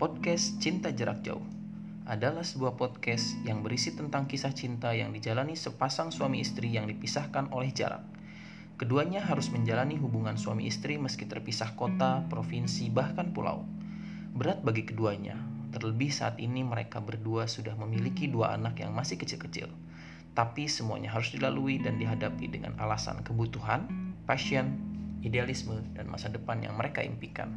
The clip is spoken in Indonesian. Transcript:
Podcast Cinta Jarak Jauh adalah sebuah podcast yang berisi tentang kisah cinta yang dijalani sepasang suami istri yang dipisahkan oleh jarak. Keduanya harus menjalani hubungan suami istri meski terpisah kota, provinsi, bahkan pulau. Berat bagi keduanya, terlebih saat ini mereka berdua sudah memiliki dua anak yang masih kecil-kecil. Tapi semuanya harus dilalui dan dihadapi dengan alasan kebutuhan, passion, idealisme, dan masa depan yang mereka impikan.